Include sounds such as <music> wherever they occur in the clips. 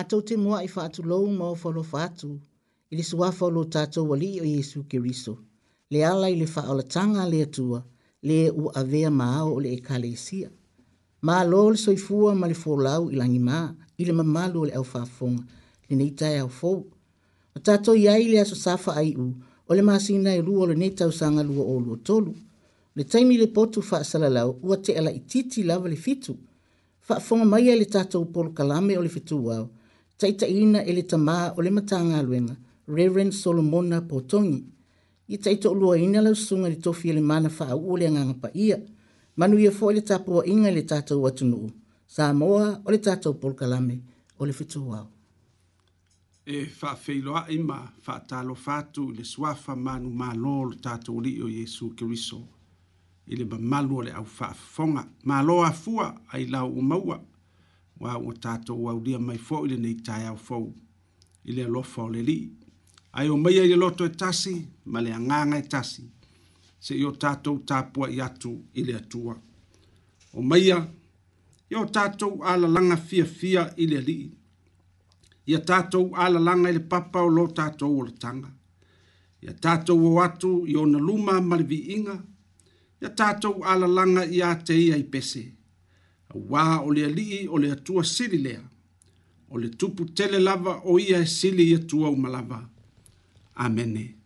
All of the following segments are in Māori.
mātou te mua i whātu lou mau wholo whātu, i le sua wholo tātou wali o Yesu Kiriso, le ala i le whaola tanga le atua, le u avea māo o le ekalesia. Mā lol soifua ma le fōlau i langi mā, i le mamalu o le au whāfonga, le neitai au fōu. O tātou i aile aso safa ai u, o le māsina i e rua o le neitau sanga lua o lua tolu. Le taimi le potu wha salalau, ua te ala i titi lava le fitu, Fa fonga mai ele tato polo kalame o le fitu wao, taitaina e le tamā o le matagaluega reverend solomona potogi i taitoʻuluaina lausuga i le tofi e le mana faauu o le agaga paia manuia foʻi le tapuaʻiga i le tatou atunuu sa moa o le tatou polokalame o le fetuao e faafeiloaʻi e ma faatalofa atu i le suafa manumālō o le tatou alii o iesu keriso i le mamalu o le ʻaufaafofoga mālō afua ai lau ua maua wa o tato wa dia mai fo ile nei tai au fo ile lo fo le li ai o mai ile loto e tasi ma le anganga e tasi se yo tato tapua i atu ile atua o mai yo tato ala langa fia fia ile li ia tato ala langa ile papa o lo tato o le tanga ia tato o atu i ona luma ma le viinga ia tato ala langa ia te ia i pese ia auā o le alii o le atua sili lea o le tupu tele lava o ia e sili i atua uma lava amene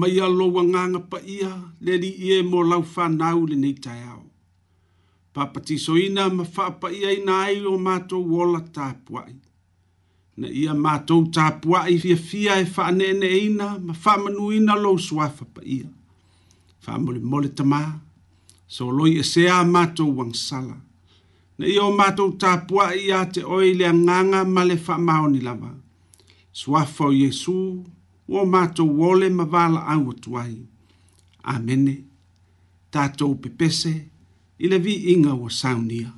mai alo wanganga pa ia le li ie mo lau whanau le nei tai au. Papati soina ma wha pa ia i na ai o mato wola tāpuai. Na ia mato tāpuai fia fia e wha anene eina ma wha manuina lo suafa pa ia. Wha mole mole tamā, so loi e sea mato wangsala. Na ia o mato tāpuai ia te oi le anganga ma le wha maoni lava. Suafo Yesu, ua mātou wole ma wāla au atu ai. Amene, tātou pepese, ila vi inga wa saunia.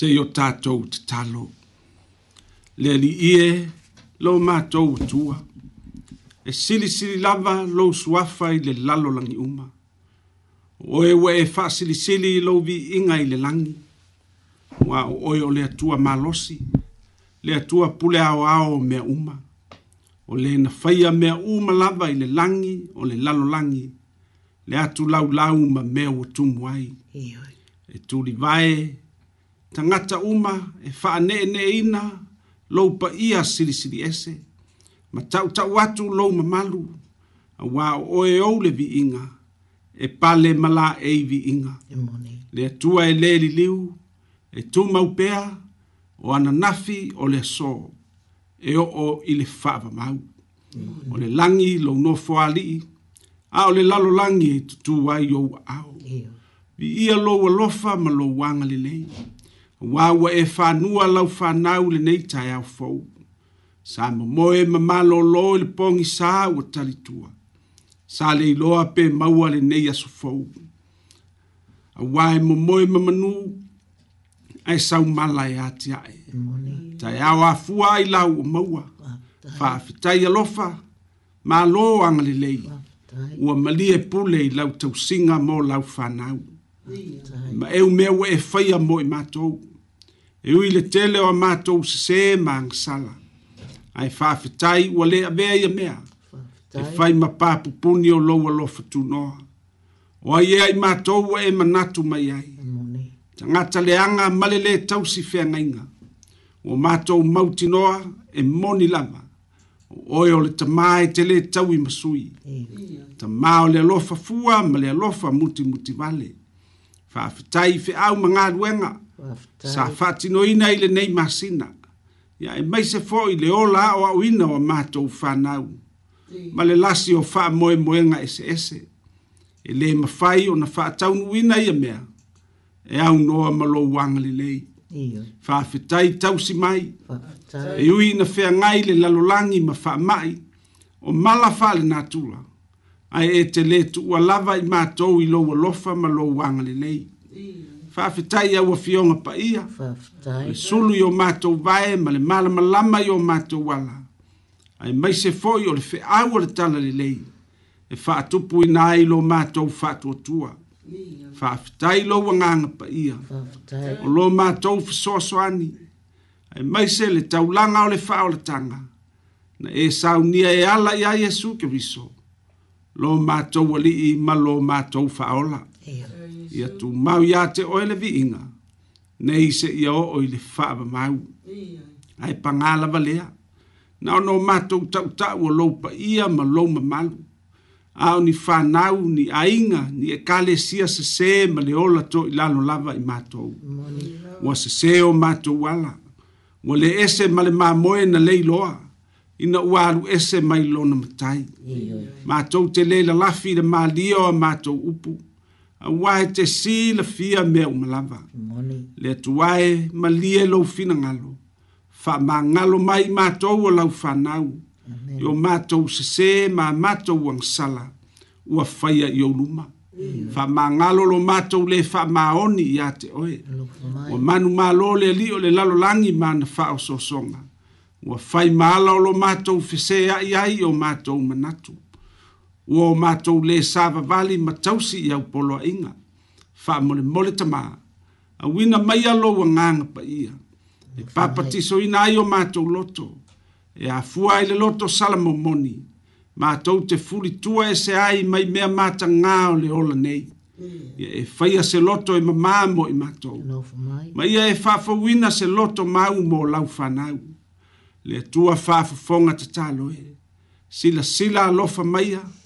se o tatou tatalo le ie lo matou atua e silisili lava lou suafa i le lalolagi uma oe ua e faasilisili lo lou viiga i le lagi ua o oe o le atua malosi le atua pule aoao o mea uma o lē na faia mea uma lava i le lagi o le lalolagi le atu laulau ma mea ua tumu ai e tulivae tangata uma e faa nee nee ina lou ia siri siri ese. Ma tau tau atu lou mamalu a wao oe ou le vi inga e pale mala e vi inga. Le atua e leli liu e tu maupea o ananafi o le so e o o i le faa mau. O le langi lou no foa lii a o le lalo langi e tutu wai ou au. Vi ia lou alofa ma lou wanga le lei ua ua e fanua lau fanau lenei taeao fou sa momoe mamalōlō i le pogisā ua talitua sa le iloa pe maua lenei aso fou auā e momoe ma manū e ae saumala e atiaʻe taeao afua ai lau ua maua faafetai alofa malō agalelei ua malie pule i lau tausiga mo lau fanau ma eu mea ua e faia mo i matou e ui le tele o amatou sesē sala. Ai faafetai ua lē avea ia mea e fai ma papupuni o lou alofa tunoa o ai ea i matou ua e manatu mai ai e tagata leaga ma le lē tausi O ua matou mautinoa e moni lava o oe o le tamā e telē taui ma sui e. tamā o le alofa fua ma le alofa muti vale faafetai i au ma galuega sa fati no ina ile nei masina ya e mai se fo ile ola o ina o mato fanau. nau ma le lasi o fa moe moe nga ese ese e le mafai o na fa tau no ina ia mea e au noa malo wanga li lei fa fitai tau si mai e ui na fea ngai le lalolangi ma fa mai o mala fa le natula ai e te le tu ua lava i mato i lo lofa malo wanga li lei faafetai aua fioga paia e sulu i o matou vae ma le malamalama i o matou ala ae maise foʻi o le feʻau o le tala lelei e faatupuina ai lo matou faatuatua faafetai lou agaga paia o lo matou fesoasoani ae maise le taulaga o le faaolataga na e saunia e ala iā iesu keriso lo matou alii ma lo matou faaola yeah ia tu mau ia te oe le viinga. Nei se ia o oi le whaaba mau. Ai pangala valea. Na ono mātou tau tau o loupa ia ma louma malu. Ao ni whanau, ni ainga, ni e kale sia se se ma le ola to i lalo lava i mātou. Wa se se o mātou ala. Wa le ese ma le mamoe na leiloa. ina ua alu ese mai lona matai matou te lē lalafi le malia o a matou upu Awa e te si le fia me o malava. Le tua e ma lie lo fina ngalo. Fa ma ngalo mai matou o lau fanau. Amen. Yo matou se se ma matou wang sala. Ua faya yo luma. Amen. Fa ma ngalo lo matou le fa ma oni ya te oe. O manu ma lo le li o le lalo langi ma na fa o so songa. Ua fai ma lo matou fese ya iai o matou manatu. Amen ua o matou lē sa vavali ma tausi i au poloaʻiga faamolemole tamā auina mai alou agaga paia e papatisoina ai o matou loto e afua ai le loto salamomoni matou te fulitua e se ai mai mea matagā o le ola nei mm. ia e faia se loto e mamā mo i matou ma ia e faafouina se loto mau mo lau fanau le atua faafofoga tatalo e silasila alofa maia sila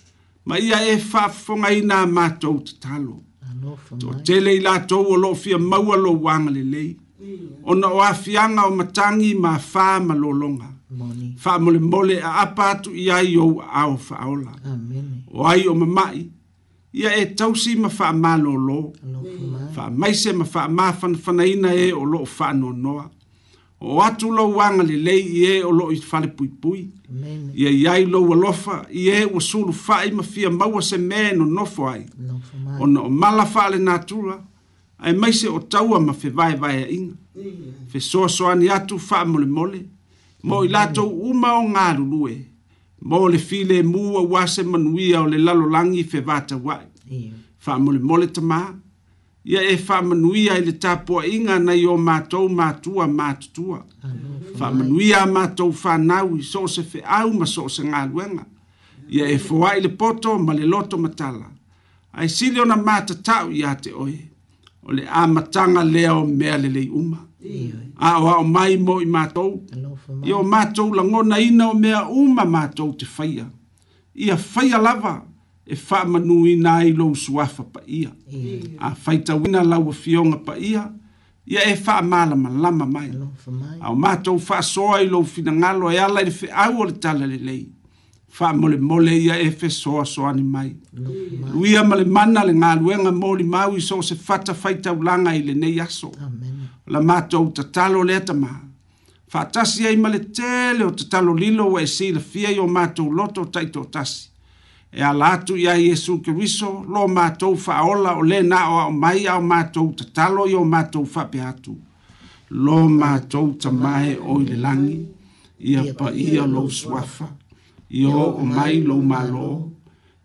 ma ia e faafofogaina a matou tatalo toatele i latou o loo fia maua lou agalelei ona o afiaga o matagi ma fā ma lologa faamolemole aapa atu i ai ou aao faaola o ai o mamaʻi ia e tausi ma faamālōlō faamaise ma faamāfanafanaina e o loo faanoanoa o atu lo wanga le le i e o lo i fale pui pui. I e iai lo wa lofa i e o sulu fai ma fia maua se men o nofo ai. O na o mala fa le natura ai maise o taua ma fe vai vai a inga. Fe soa soa ni atu fa mole mole. Mo i lato uma o ngā lulue. Mo le file mua wase manuia o le lalo langi fe vata wai. Fa mole mole tamaa ia e faamanuia i le tapuaʻiga nai o matou matua matutua faamanuia a matou fanau i so o se feʻau ma so o se galuega ia e foaʻi le poto ma le loto matala ae sili ona matataʻu iā te oe o le amataga lea o mea lelei uma a o aʻo mai mo i matou ia o matou lagonaina o mea uma matou te faia ia faia lava e faamanuina ai lou suafa paia a faitauina laua fioga paia ia e faamalamalama mai ao matou faasoa i lou finagalo e ala i le feʻau o le tala lelei faamolemole ia e fesoasoani mai luia ma le mana le galuega molimau i so o se fata faitaulaga i lenei aso o la matou tatalo lea tamā faatasi ai ma le tele o tatalolilo ua e silafia i o matou loto taʻitoʻatasi e alatu ia iesu keriso lo matou faaola o lē na o aʻomai a o matou tatalo i o matou faapea atu lo matou tamae o i le lagi ia paia lou suafa i o oʻomai lou malō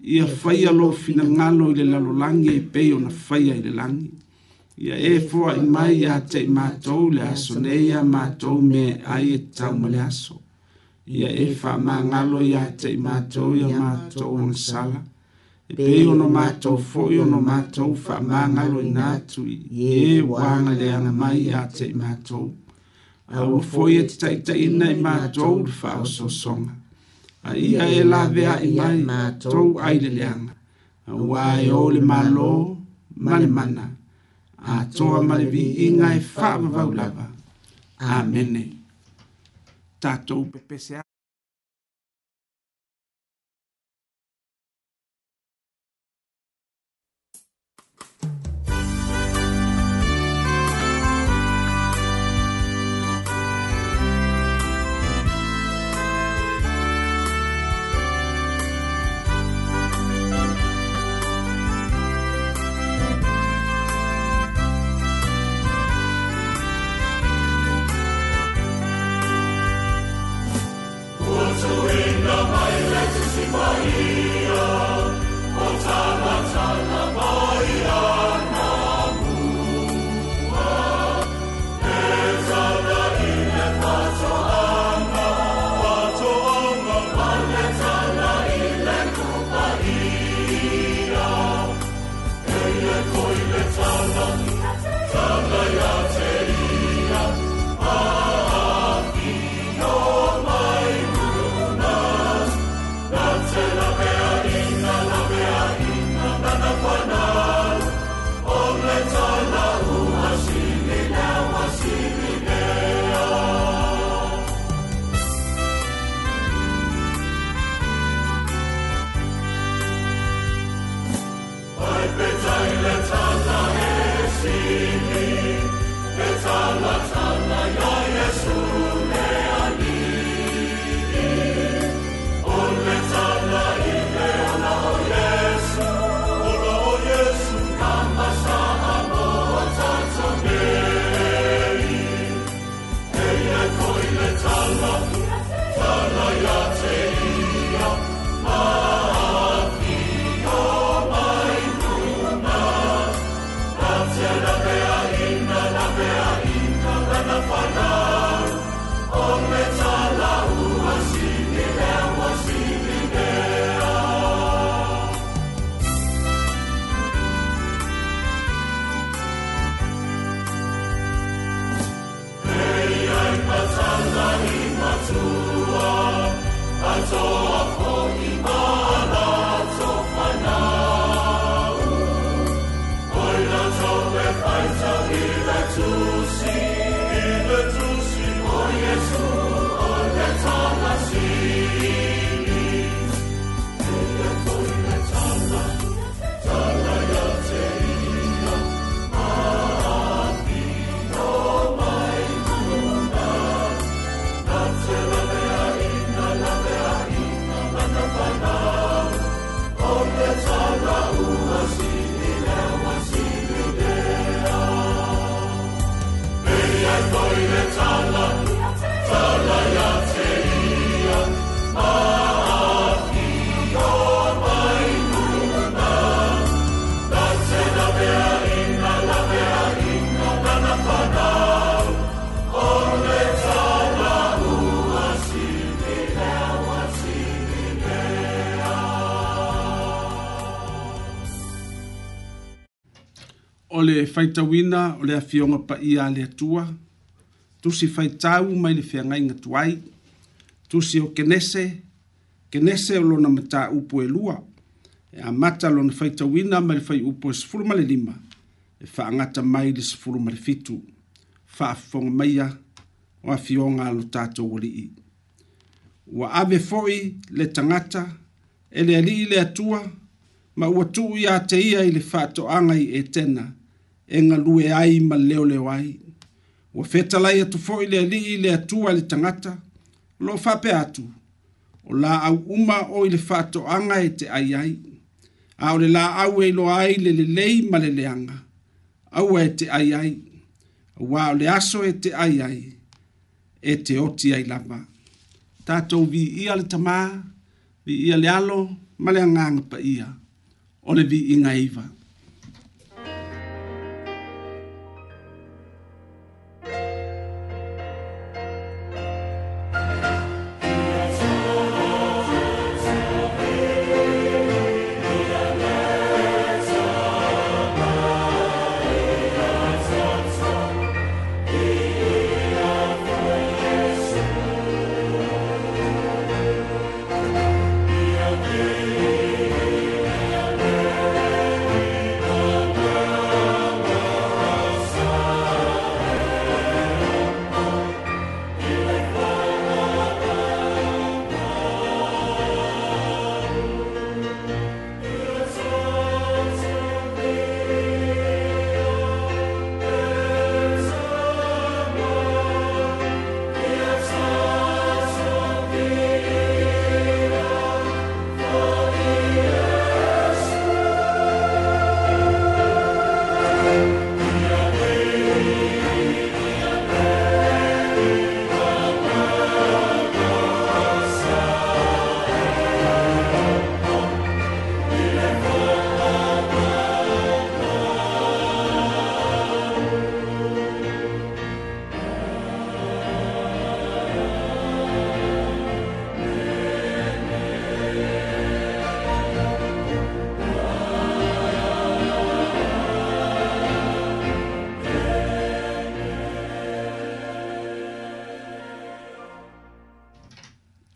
ia faia lo finagalo i le lalolagi e pei ona faia i le lagi ia e foaʻi mai iā teʻi matou le aso nei ia matou me ai e tau ma le aso ia e faamagalo iā te i matou ia matou ona sala e pei ona matou foʻi ona matou faamagaloina atui e uagaleaga mai iā te i matou aua foʻi e tataʻitaʻiina i matou le faaosoosoga a ia e laveaʻi mai matou ai leleaga auā e ō e le malō ma mana. A atoa ma le viiga e vau lava amene o tá, PPCA mai o o tama tama soul. faita faitauina o le afioga paia a le atua tusi faitau mai le feagaiga tuai tusi o kenese kenese o lona mataupu e lua e amata lona faitauina mai le faiupu e sefulu ma le lima e faagata mai le sefulu ma le fitu faafofoga maia o a fionga a lo tatou i. Wa ave foi le tagata ele ali alii le atua ma ua tuu iā te ia i le faatoʻaga i e tena e galue ai ma leoleo ai ua fetalai atu foʻi le alii i le atua le lo fape atu o laau uma o i fato faatoʻaga e te ai ai a o le laau e iloa ai le lelei ma leleaga aua e te ai ai auā o aso e te ai ai e te oti ai lava tatou viia le tamā viia le alo ma le agaga paia o le viiga iva vi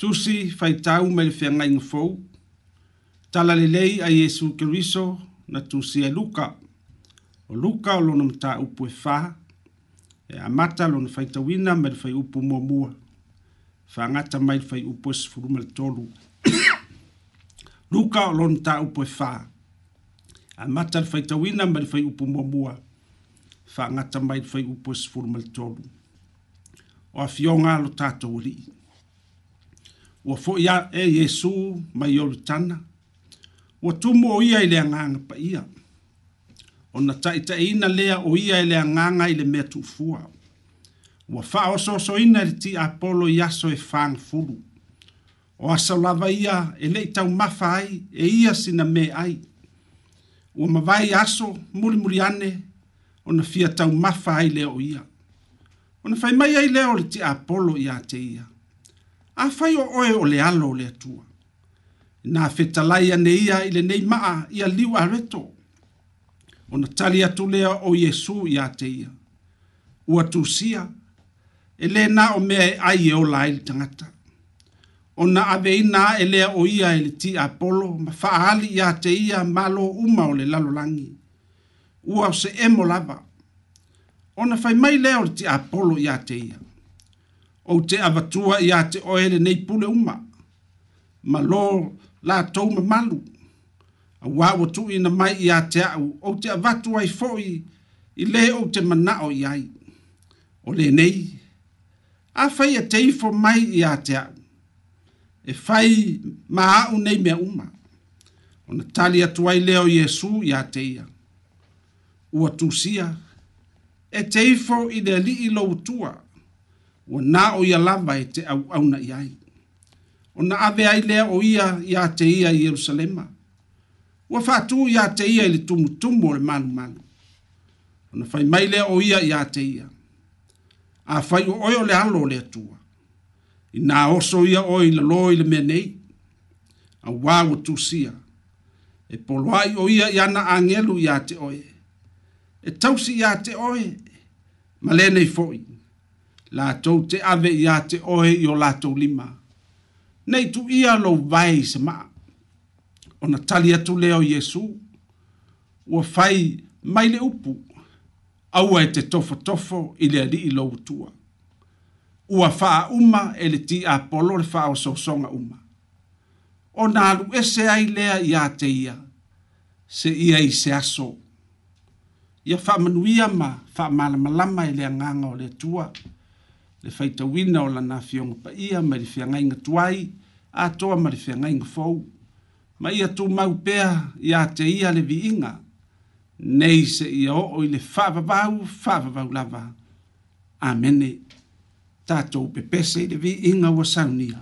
tusi fai tau me le whianga inga fau. Tala le lei a Yesu Kiriso na tusi e luka. O luka o lona mta upu e faha. E amata lona fai tawina me le fai upu mua mua. Whangata mai le fai upu e sifuru me le tolu. <coughs> luka o lona mta upu e faha. Amata le fai tawina me le fai upu mua mua. Whangata mai le fai upu e sifuru me le tolu. O afionga lo tato uri. O afionga lo tato uri ua foʻi a e iesu mai olitana ua tumu o ia i le agaga paia ona taʻitaʻiina lea o ia i le agaga i le mea tuufua ua faaosoosoina i le ti apolo i aso e fagafulu o aso lava ia e leʻi taumafa ai e ia sina me ai ua mavae aso mulimuli ane ona fia taumafa ai lea o ia ona faimai ai lea o le ti apolo iā te ia a fai o oe o le alo le atua. Nā whetalai ane ia i le nei maa i a liwa reto. O na tali atu lea o Yesu i a te ia. Ua tu sia, e le nā o mea e ai e o lai li tangata. O na ave ina e lea o ia e le ti a polo, ma whaali i a te ia ma lo uma o le lalolangi. Ua o se emo lava. O na fai mai lea o le ti a polo i a te ia o te avatua ia te oele nei pule uma. Ma lo la tau me malu. A wawa tu ina mai ia te au o te avatua i foi i le o te mana o iai. O le nei. A fai a teifo mai ia te au. E fai maa au nei mea uma. O na tali atuai leo Yesu ia te ia. Ua tusia. E teifo i le li ilo utua. Ua o na o ia lava e te au au na iai. O na ave ai lea o ia ia te ia i Jerusalema. Ua fatu ia te ia ili tumu tumu o le manu manu. O na fai mai lea o ia ia te ia. A fai o oio le alo le atua. I nā oso ia o ila lo ila menei. A wāu tu sia. E poloai o ia ia na angelu ia te oe. E tausi ia te oe. Malene i foi. Malene i foi la tou te ave ia te oe i o latou lima nei tu ia lou vai se ma ona tali atu lea o iesu ua fai mai le upu aua e te tofotofo i le alii lou utua ua fa'auma e le tiapolo le fa'aosoosoga uma o na alu ese ai lea iā te ia se ia i se aso ia fa'amanuia ma fa'amalamalama e le agaga o le atua le faitauina o lana fioga paia mai le feagaiga tuai atoa ma le feagaiga fou ma ia tumau pea iā te ia le viiga nei seʻia oo i le faavavau faavavau lava amene tatou pepese i le viiga ua saunia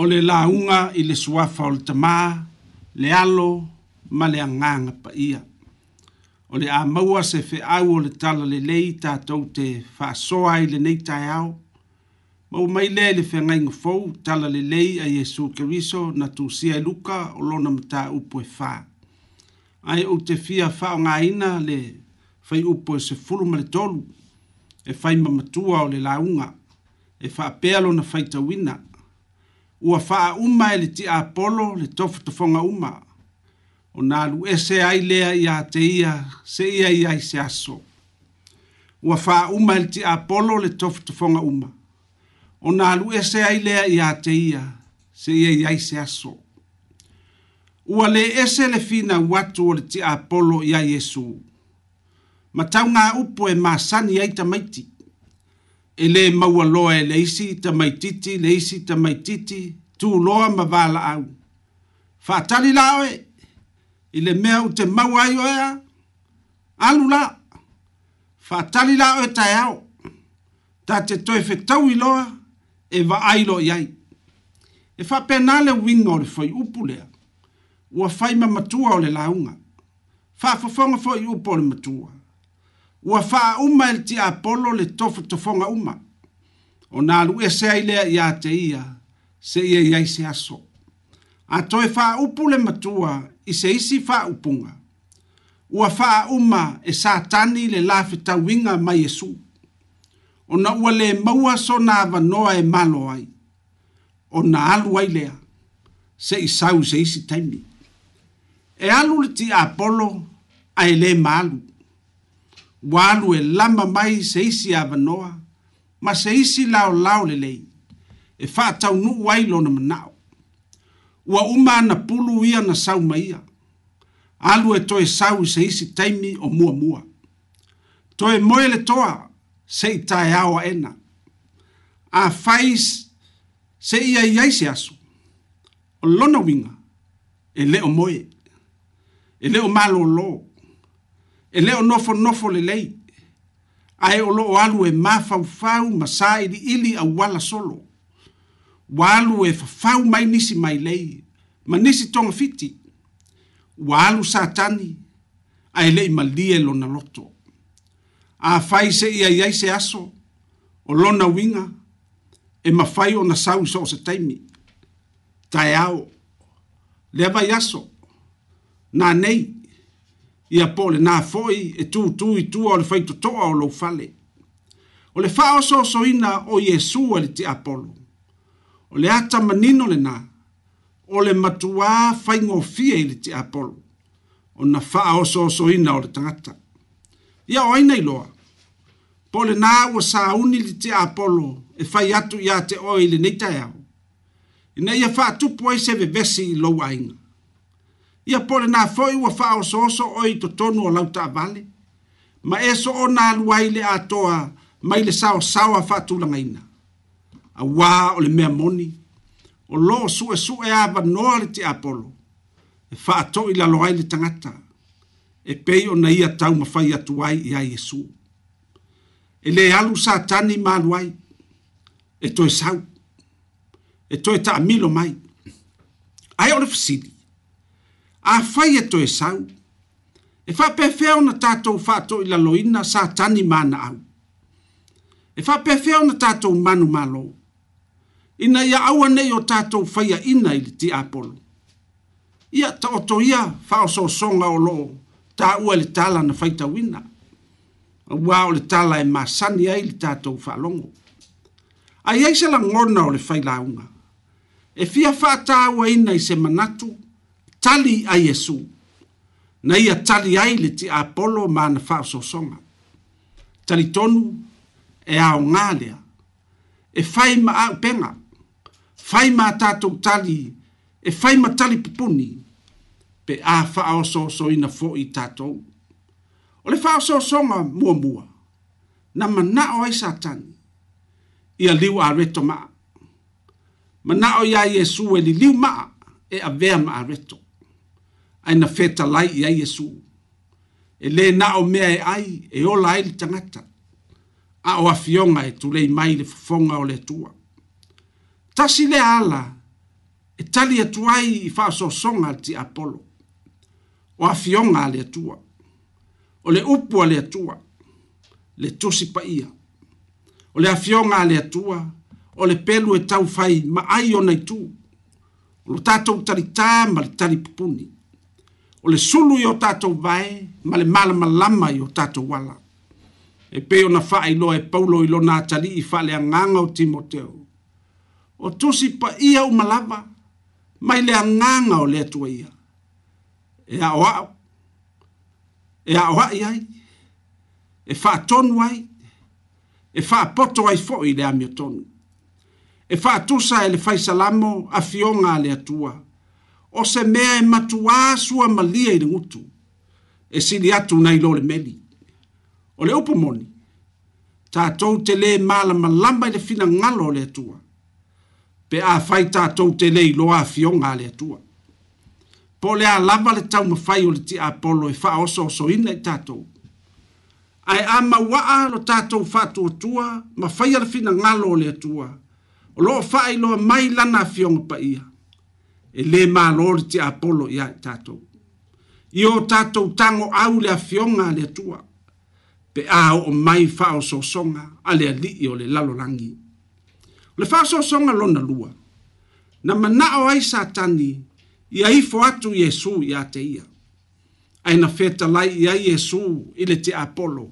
o le launga i le suafa o le tamā le alo ma le agaga paia o le a maua se feʻau o le tala lelei tatou te faasoa ai lenei taeao ma ua mai lea i le feagaiga fou tala lelei a iesu keriso na tusia e luka o lona mataupu e fā ae ou te fia faaaogāina le fai upu e sefulu ma le tolu e fai mamatua o le lauga e faapea lona faitauina ua faa uma e le ti apolo le tofu tofonga uma. O nā lu ese ai lea i a te ia, se ia i ai se aso. Ua faa uma e le ti apolo le tofu tofonga uma. O nā lu ese ai lea i a te ia, se ia i ai se aso. Ua le ese le fina watu o le ti apolo i a Yesu. Matau ngā upo e māsani aita maiti e le maua loa e le isi ta mai titi, le isi ta mai titi, tu loa ma vala au. Whātari la i le mea u te maua i oea, alu la, whātari la oe au, ta te toi whetau i loa, e va ailo iai. E wha pēnā le winga o le whai upu lea, ua whai matua o le launga, wha fafonga whai upu o le matua ua faa uma ele ti apolo le tofu tofonga uma. O nā lue se ailea ia te ia, se ia iai se aso. A toi faa upu le matua, i se isi faa upunga. Ua faa uma e satani le lafe tawinga mai esu. O na ua le maua so nā vanoa e malo ai. O nā alu ailea, se i sau se isi taimi. E alu le ti apolo, ai le maalu. Ma walu e lama mai se isi avanoa, ma se isi lao lao lelei, e faa tau nu wailo na manao. Ua uma na pulu ia na sau maia, alu e toe sau se isi taimi o mua mua. Toe moele toa se i tae awa ena, a fais se ia iaisi asu, o lona winga, e leo moe, e leo malo loo, e leo nofo nofo le lei ae o loo alu e mafaufau ma sa iliʻili auala solo ua alu e fafau mai nisi mai lei ma nisi togafiti ua alu satani ae leʻi ma lie lona loto afai seʻi ai ai se aso o lona uiga e mafai ona sau so o se taimi taeao lea vai aso nanei ia po le na foi e tu tu i tu o le fai to to o lo fale o le fa o so ina o yesu o le ti apolo o le ata manino le na o le matua fai ngo i le ti apolo o na fa oso so so ina o le tangata ia o aina i loa po le na o sa uni le ti apolo e fai atu ia te o i le neita iau ina ia fa atu po se vevesi i lo wa ina ia pole na foi ua faaosooso o i totonu o lau taavale ma e so o na alu ai le atoa mai le saoasaoa faatulagaina auā o le mea moni o lo suʻesuʻe a vanoa le te apolo e faatoʻi lalo ai le tagata e pei ona ia taumafai atu ai iā iesu e lē alu satani malu ai e toe sau e toe taʻamilo mai ae o le fasili a fai e toe sau. E fa pefea ona tātou whātō i laloina sa tani mana au. E fa pefea ona tātou manu malo. Ina ia aua nei o tātou whaia ina i ti apolo. Ia ta oto ia whao so songa o loo tā ua le tala na whaita wina. Ua o le tala e masani ai li tātou whalongo. Ai eise la ngona o le whaila unga. E fia whaata ua ina i se manatu, tali a Yesu. Na ia tali ai le ti Apollo ma na fa so songa. Tali tonu e a nga E fai ma a penga. Fai ma ta tali. E fai ma tali pupuni. Pe a fa o so so ina fo i ta O le fa so songa mua mua. Na mana o ai satan. Ia liu a reto ma. Mana o ia Yesu e li liu ma. E avea ma a reto aina feta lai ia Yesu. E le na o mea e ai, e o lai le tangata. A o afionga e tulei mai le fonga o le tua. Tasi le ala, e tali atuai i faa so songa ti Apollo. O afionga le tua. O le upu le tua. Le tusi pa ia. O le afionga le tua. O le pelu e tau fai ma ai o nei tu. O lo tatou tari tā ma le tari pupuni. Tari o le sulu i o tatou vae ma le malamalama i o tatou ala e pei ona faailoa e paulo i lona atalii faaleagaga o timoteo o tusi paia uma lava mai le agaga o le atua ia e aʻoaʻo e aʻoaʻi ai e faatonu ai e faapoto ai foʻi i le amiotonu e faatusa e le faisalamo afioga a le atua o se mea e matuā sua malia i le gutu e sili atu nai lo le meli o le upu moni tatou te lē malamalama i le finagalo o le atua pe a fai tatou te lē iloa afioga a le atua po o le a lava le taumafai o le tia apolo e faaosoosoina i tatou ae a maua'a lo tatou faatuatua ma faia le finagalo o le atua o loo faailoa mai lana afioga paia e lē mālō le te apolo iā i tatou i o tatou tago au le afioga a le atua pe a oo mai faaosoosoga a le alii o le lalolagi o le faaosoosoga lona lua na o ai satani ia ifo atu iesu iā te ia ae na fetalai i ai iesu i le te apolo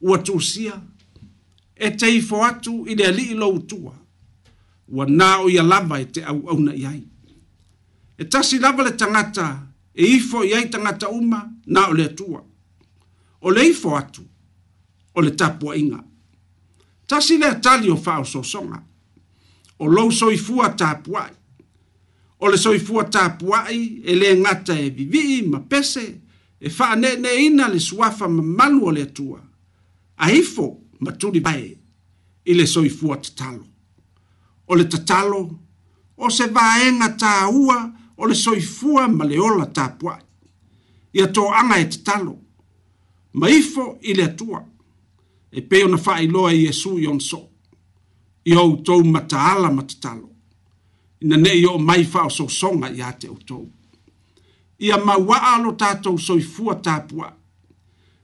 ua tusia e ifo atu i le alii utua ua na o ia lava e te auauna i ai e tasi lava le tangata e ifo i ai tangata uma na o le atua. O le ifo atu, o le tapua inga. Tasi le atali o fao sosonga, o lou soifua tapuai. O le soifua tapuai e le ngata e vivii ma pese e faa ne ne ina le suafa ma manu o le atua. A ifo ma tuli bae i le soifua tatalo. O le tatalo, o se vaenga taa ua, e o le soifua ma le ola tapuaʻi ia toʻaga e tatalo ma ifo i le atua e pei ona faailoa e iesu i ona soo i outou ma taala ma tatalo ina neʻi oo mai faaosoosoga iā te outou ia mauaʻa lo tatou soifua tapuaʻi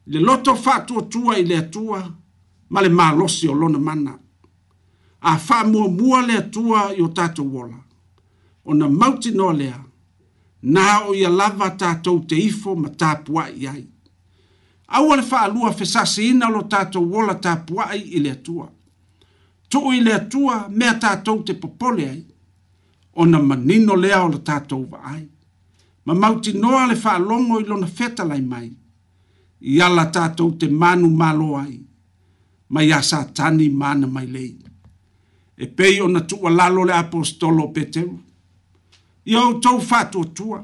i le loto faatuatua i le atua ma le malosi o lona mana a faamuamua le atua i o tatou ola ona mautinoa lea na o ia lava tatou te ifo ma tapuaʻi ai aua le faaalua fesasiina o lo tatou ola tapuaʻi i le atua tuu i le atua mea tatou te popole ai ona manino lea o le tatou vaai ma mautinoa le faalogo i lona fetalai mai i ala tatou te manu malo ai ma iā satani mana mai lei e pei ona tuualalo le apostolo peteru i au tau whātotua,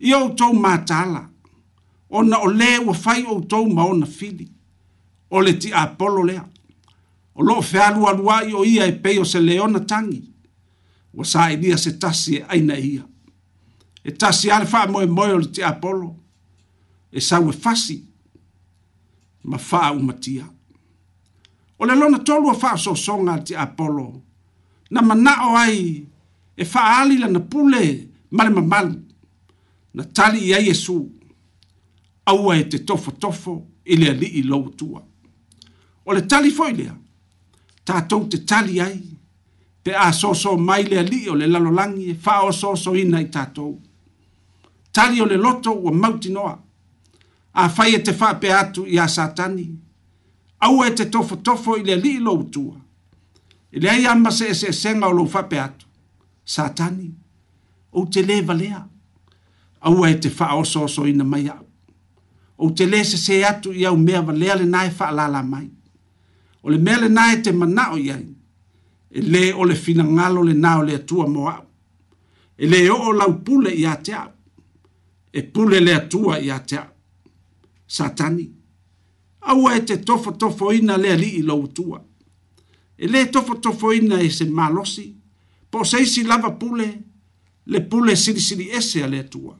i au tau mātala, o na o le ua whai au tau maona whili, o le ti apolo lea, o lo whealu alua i o ia e peo se leona tangi, wa sa e nia se tasi e aina ia. E tasi ale wha moe moe o le ti apolo, e sa ue fasi, ma wha umatia. O le lona tolua wha so songa ti apolo, na mana o ai, e faaali lana pule malemamale na tali i ai iesu aua e te tofotofo i le alii lou atua o le tali foʻi lea tatou te tali ai pe a soso mai le alii o le lalolagi e faaosoosoina i tatou tali o le loto ua mautinoa afai e te faapea atu iā satani aua e te tofotofo i le alii lou atua i leai ama seeseesega o lou faapea atu satani o te le valea au e te faa oso oso ina mai a o te le se se atu i au mea valea le nai faa lala mai o le mea le nai te mana o iai e le o le fina ngalo le nao le atua mo a e le o o lau pule i a te a e pule le atua i a te a satani au e te tofo tofo ina le ali i lau tua e le tofo tofo ina e se malosi e po seisi lava pule le pule siri siri ese a le atua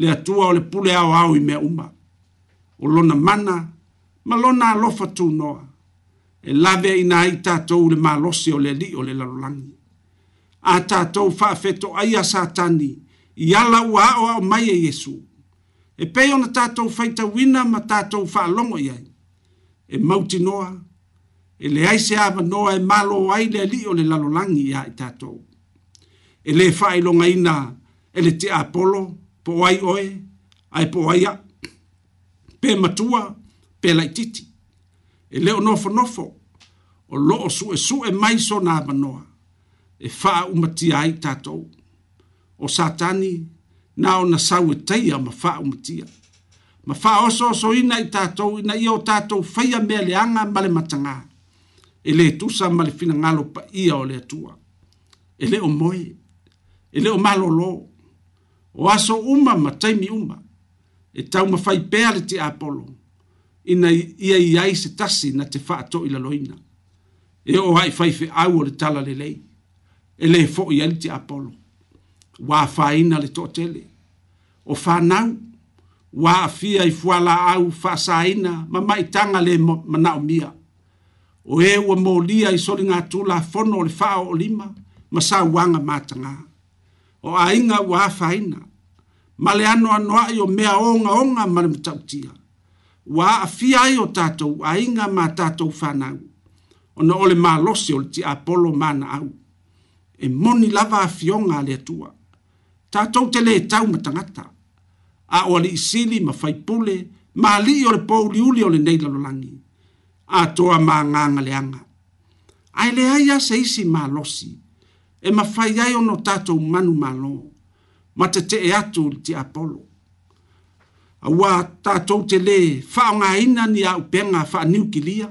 le atua o le pule ao ao i mea uma o lona mana ma lona alofa tunoa e lave ina ai tatou le malosi o le alii o le lalolagi a tatou faafetoaia satani i ala ua aʻoaʻo mai e iesu e pei ona tatou faitauina ma tatou faalogo i ai e mautinoa e le ai se ava noa e malo ai le li o le lalolangi ia i tatou. E le wha i longa ina e le te apolo, po ai oe, ai po ai a, pe matua, pe lai titi. E leo nofo nofo, o loo su e su e mai so na ava noa, e wha umati ai tatou. O satani, na o na sau e teia ma wha umatia. Ma wha oso oso ina i tatou, ina i o tatou, feia mea leanga male matangaa e le tusa ma le finagalo paia o le atua e lē o moe e lē o malōlō o aso uma ma taimi uma e taumafai pea le tiapolo ina ia i ai se tasi na te faatoʻi laloina e oo aʻi faifeʻau o le tala lelei e lē foʻi ai le tiapolo ua faina le toʻatele o fanau ua aafia i fualaau faasāina ma maʻitaga lē manaʻomia o e ua molia i soli ngātū la fono o le whao o lima, ma sā wanga mātanga. O a inga ua hawhaina, ma le ano anoa i o mea onga onga ma le mtautia. Ua a fia i o tātou, a inga ma tātou whanau, o na ole mā losi o le ti apolo mana au. E moni lava a fionga le atua. Tātou te le tau matangata. A o ali isili ma faipule, ma li o le pouliuli o le neilalolangi. langi a toa ma nganga le anga. Ai le ai asa isi ma losi, e ma fai ai ono tato manu ma lo, ma te te e atu ti Apollo. A wā tato te le, fao ngā ina ni a upenga fa niu kilia,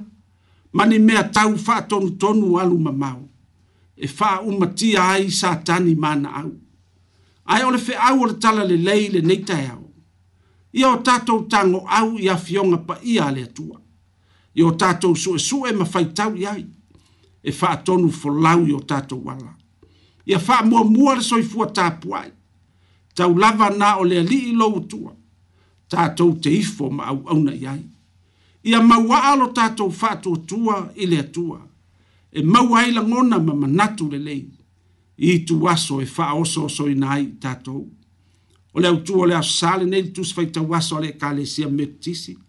ma ni mea tau fa tonu tonu alu ma mau, e fa umatia ai satani mana au. Ai ole fe au ole tala le leile neitai au, ia o tato tango au ia fionga pa ia le atua i o tātou sue sue ma whaitau iai. E wha tonu fo lau i o tātou wala. I a wha mua mua le soi fua tāpuai. Tau lava nā o le li i lou tua. Tātou te ifo ma au au na iai. I a maua alo tātou wha tō tua i le tua. E maua i langona ma manatu le lei. I tu aso e wha oso oso i nai tātou. O le au tua le asale nei tūs fai tau aso le kālesia metisi. Tātou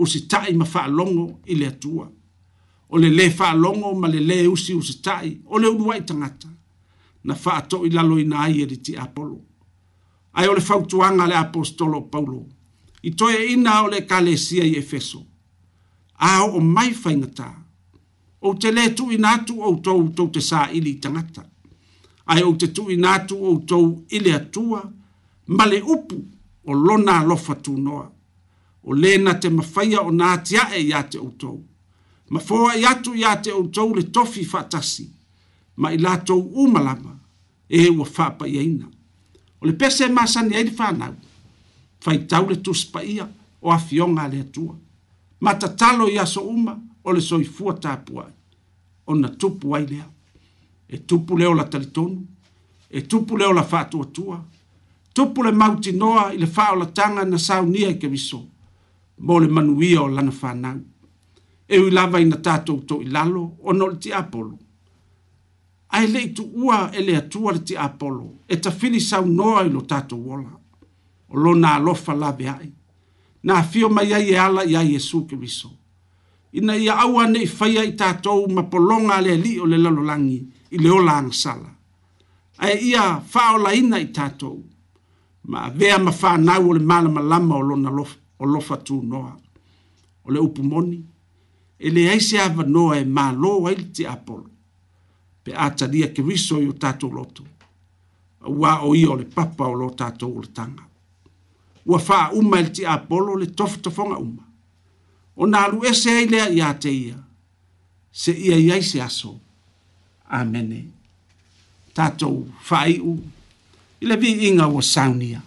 o se tai ma fa longo i le tua o le le fa longo ma le le o si o se tai o le ulua i tangata na fa to i la loi nai e ti apolo ai o le fa tuanga le apostolo paulo i to e ina o le kalesia i efeso a o mai fa ngata o te le tu ina tu o to to te sa i li tangata ai o te tu ina tu o to i le tua ma le upu o lona lofa tu noa o le na te mafaya o nātia e ya te utou. Ma fōa i atu ya te utou le tofi fatasi, ma i lātou umalama e ua whāpa i aina. O le pese e māsani aile whānau, fai tau le tuspa ia o afionga le atua. Ma ta talo i aso uma o le soi fua tāpua o na tupu ai lea. E tupu leo la talitonu, e tupu leo la whātua tua, tupu le mauti noa i le whāo la tanga na saunia i ke visou mo le manuia o lana fanau e ui lava ina tatou toʻi lalo ona o le tiapolo ae leʻi tuua e le atua le tiapolo e tafili saunoa i lo tatou ola o lona alofa lave aʻi na afio mai ai e ala iā iesu keriso ina ia aua neʻi faia i tatou ma pologa a le alii o le lalolagi i le ola agasala ae ia faaolaina i tatou ma avea ma fanau o le malamalama o lona lofa o lofa tunoa o le upu moni e leai se avanoa e mālō ai le te apolo pe a talia keriso i o tatou loto auā o ia o le papa o lo tatou o le taga ua faauma i le tiapolo le tofotofoga uma ona alu ese ai lea iā te ia seʻia i ai se aso amene tatou faaiʻu i le viiga ua saunia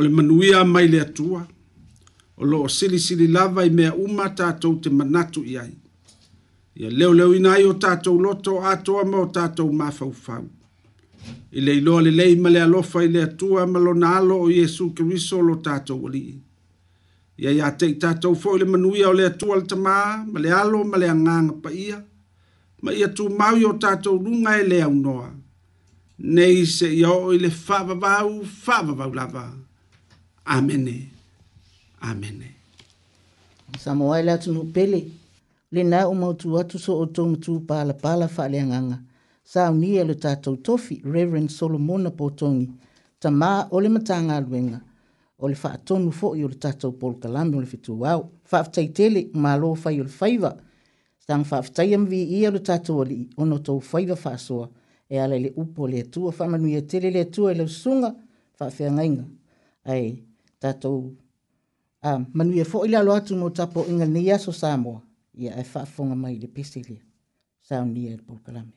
o le manuia mai le atua o loo silisili lava i mea uma tatou te manatu i ai ia leoleoina ai o tatou loto atoa ma o tatou mafaufau i le iloa lelei ma le alofa i le atua ma lona alo o iesu keriso lo tatou alii ia iā teʻi tatou foʻi le manuia o le atua le tamā ma le alo ma le agaga paia ma ia tumaui o tatou luga e le aunoa nei seʻia oo i le faavavau faavavau lava amene amene samoa i le atunuu pele lenā ua mautū atu so outou matū palapala faaleagaga saunia e le tatou tofi reveren solomona potogi tamā o le matagaluega o le faatonu foʻi o le tatou polokalami o le fetuao faafetaitele malo fai o le faiva tagafaafetaia ma viia o le tatou alii ona outou faiva faasoa e ala i le upu o le atua faamanuia tele le atua i e laususuga faafeagaiga ae tatou um, manuia foʻi le alo atu mo tapoʻiga nei aso samoa ia e faafoga mai le pesele saunia e le polokalame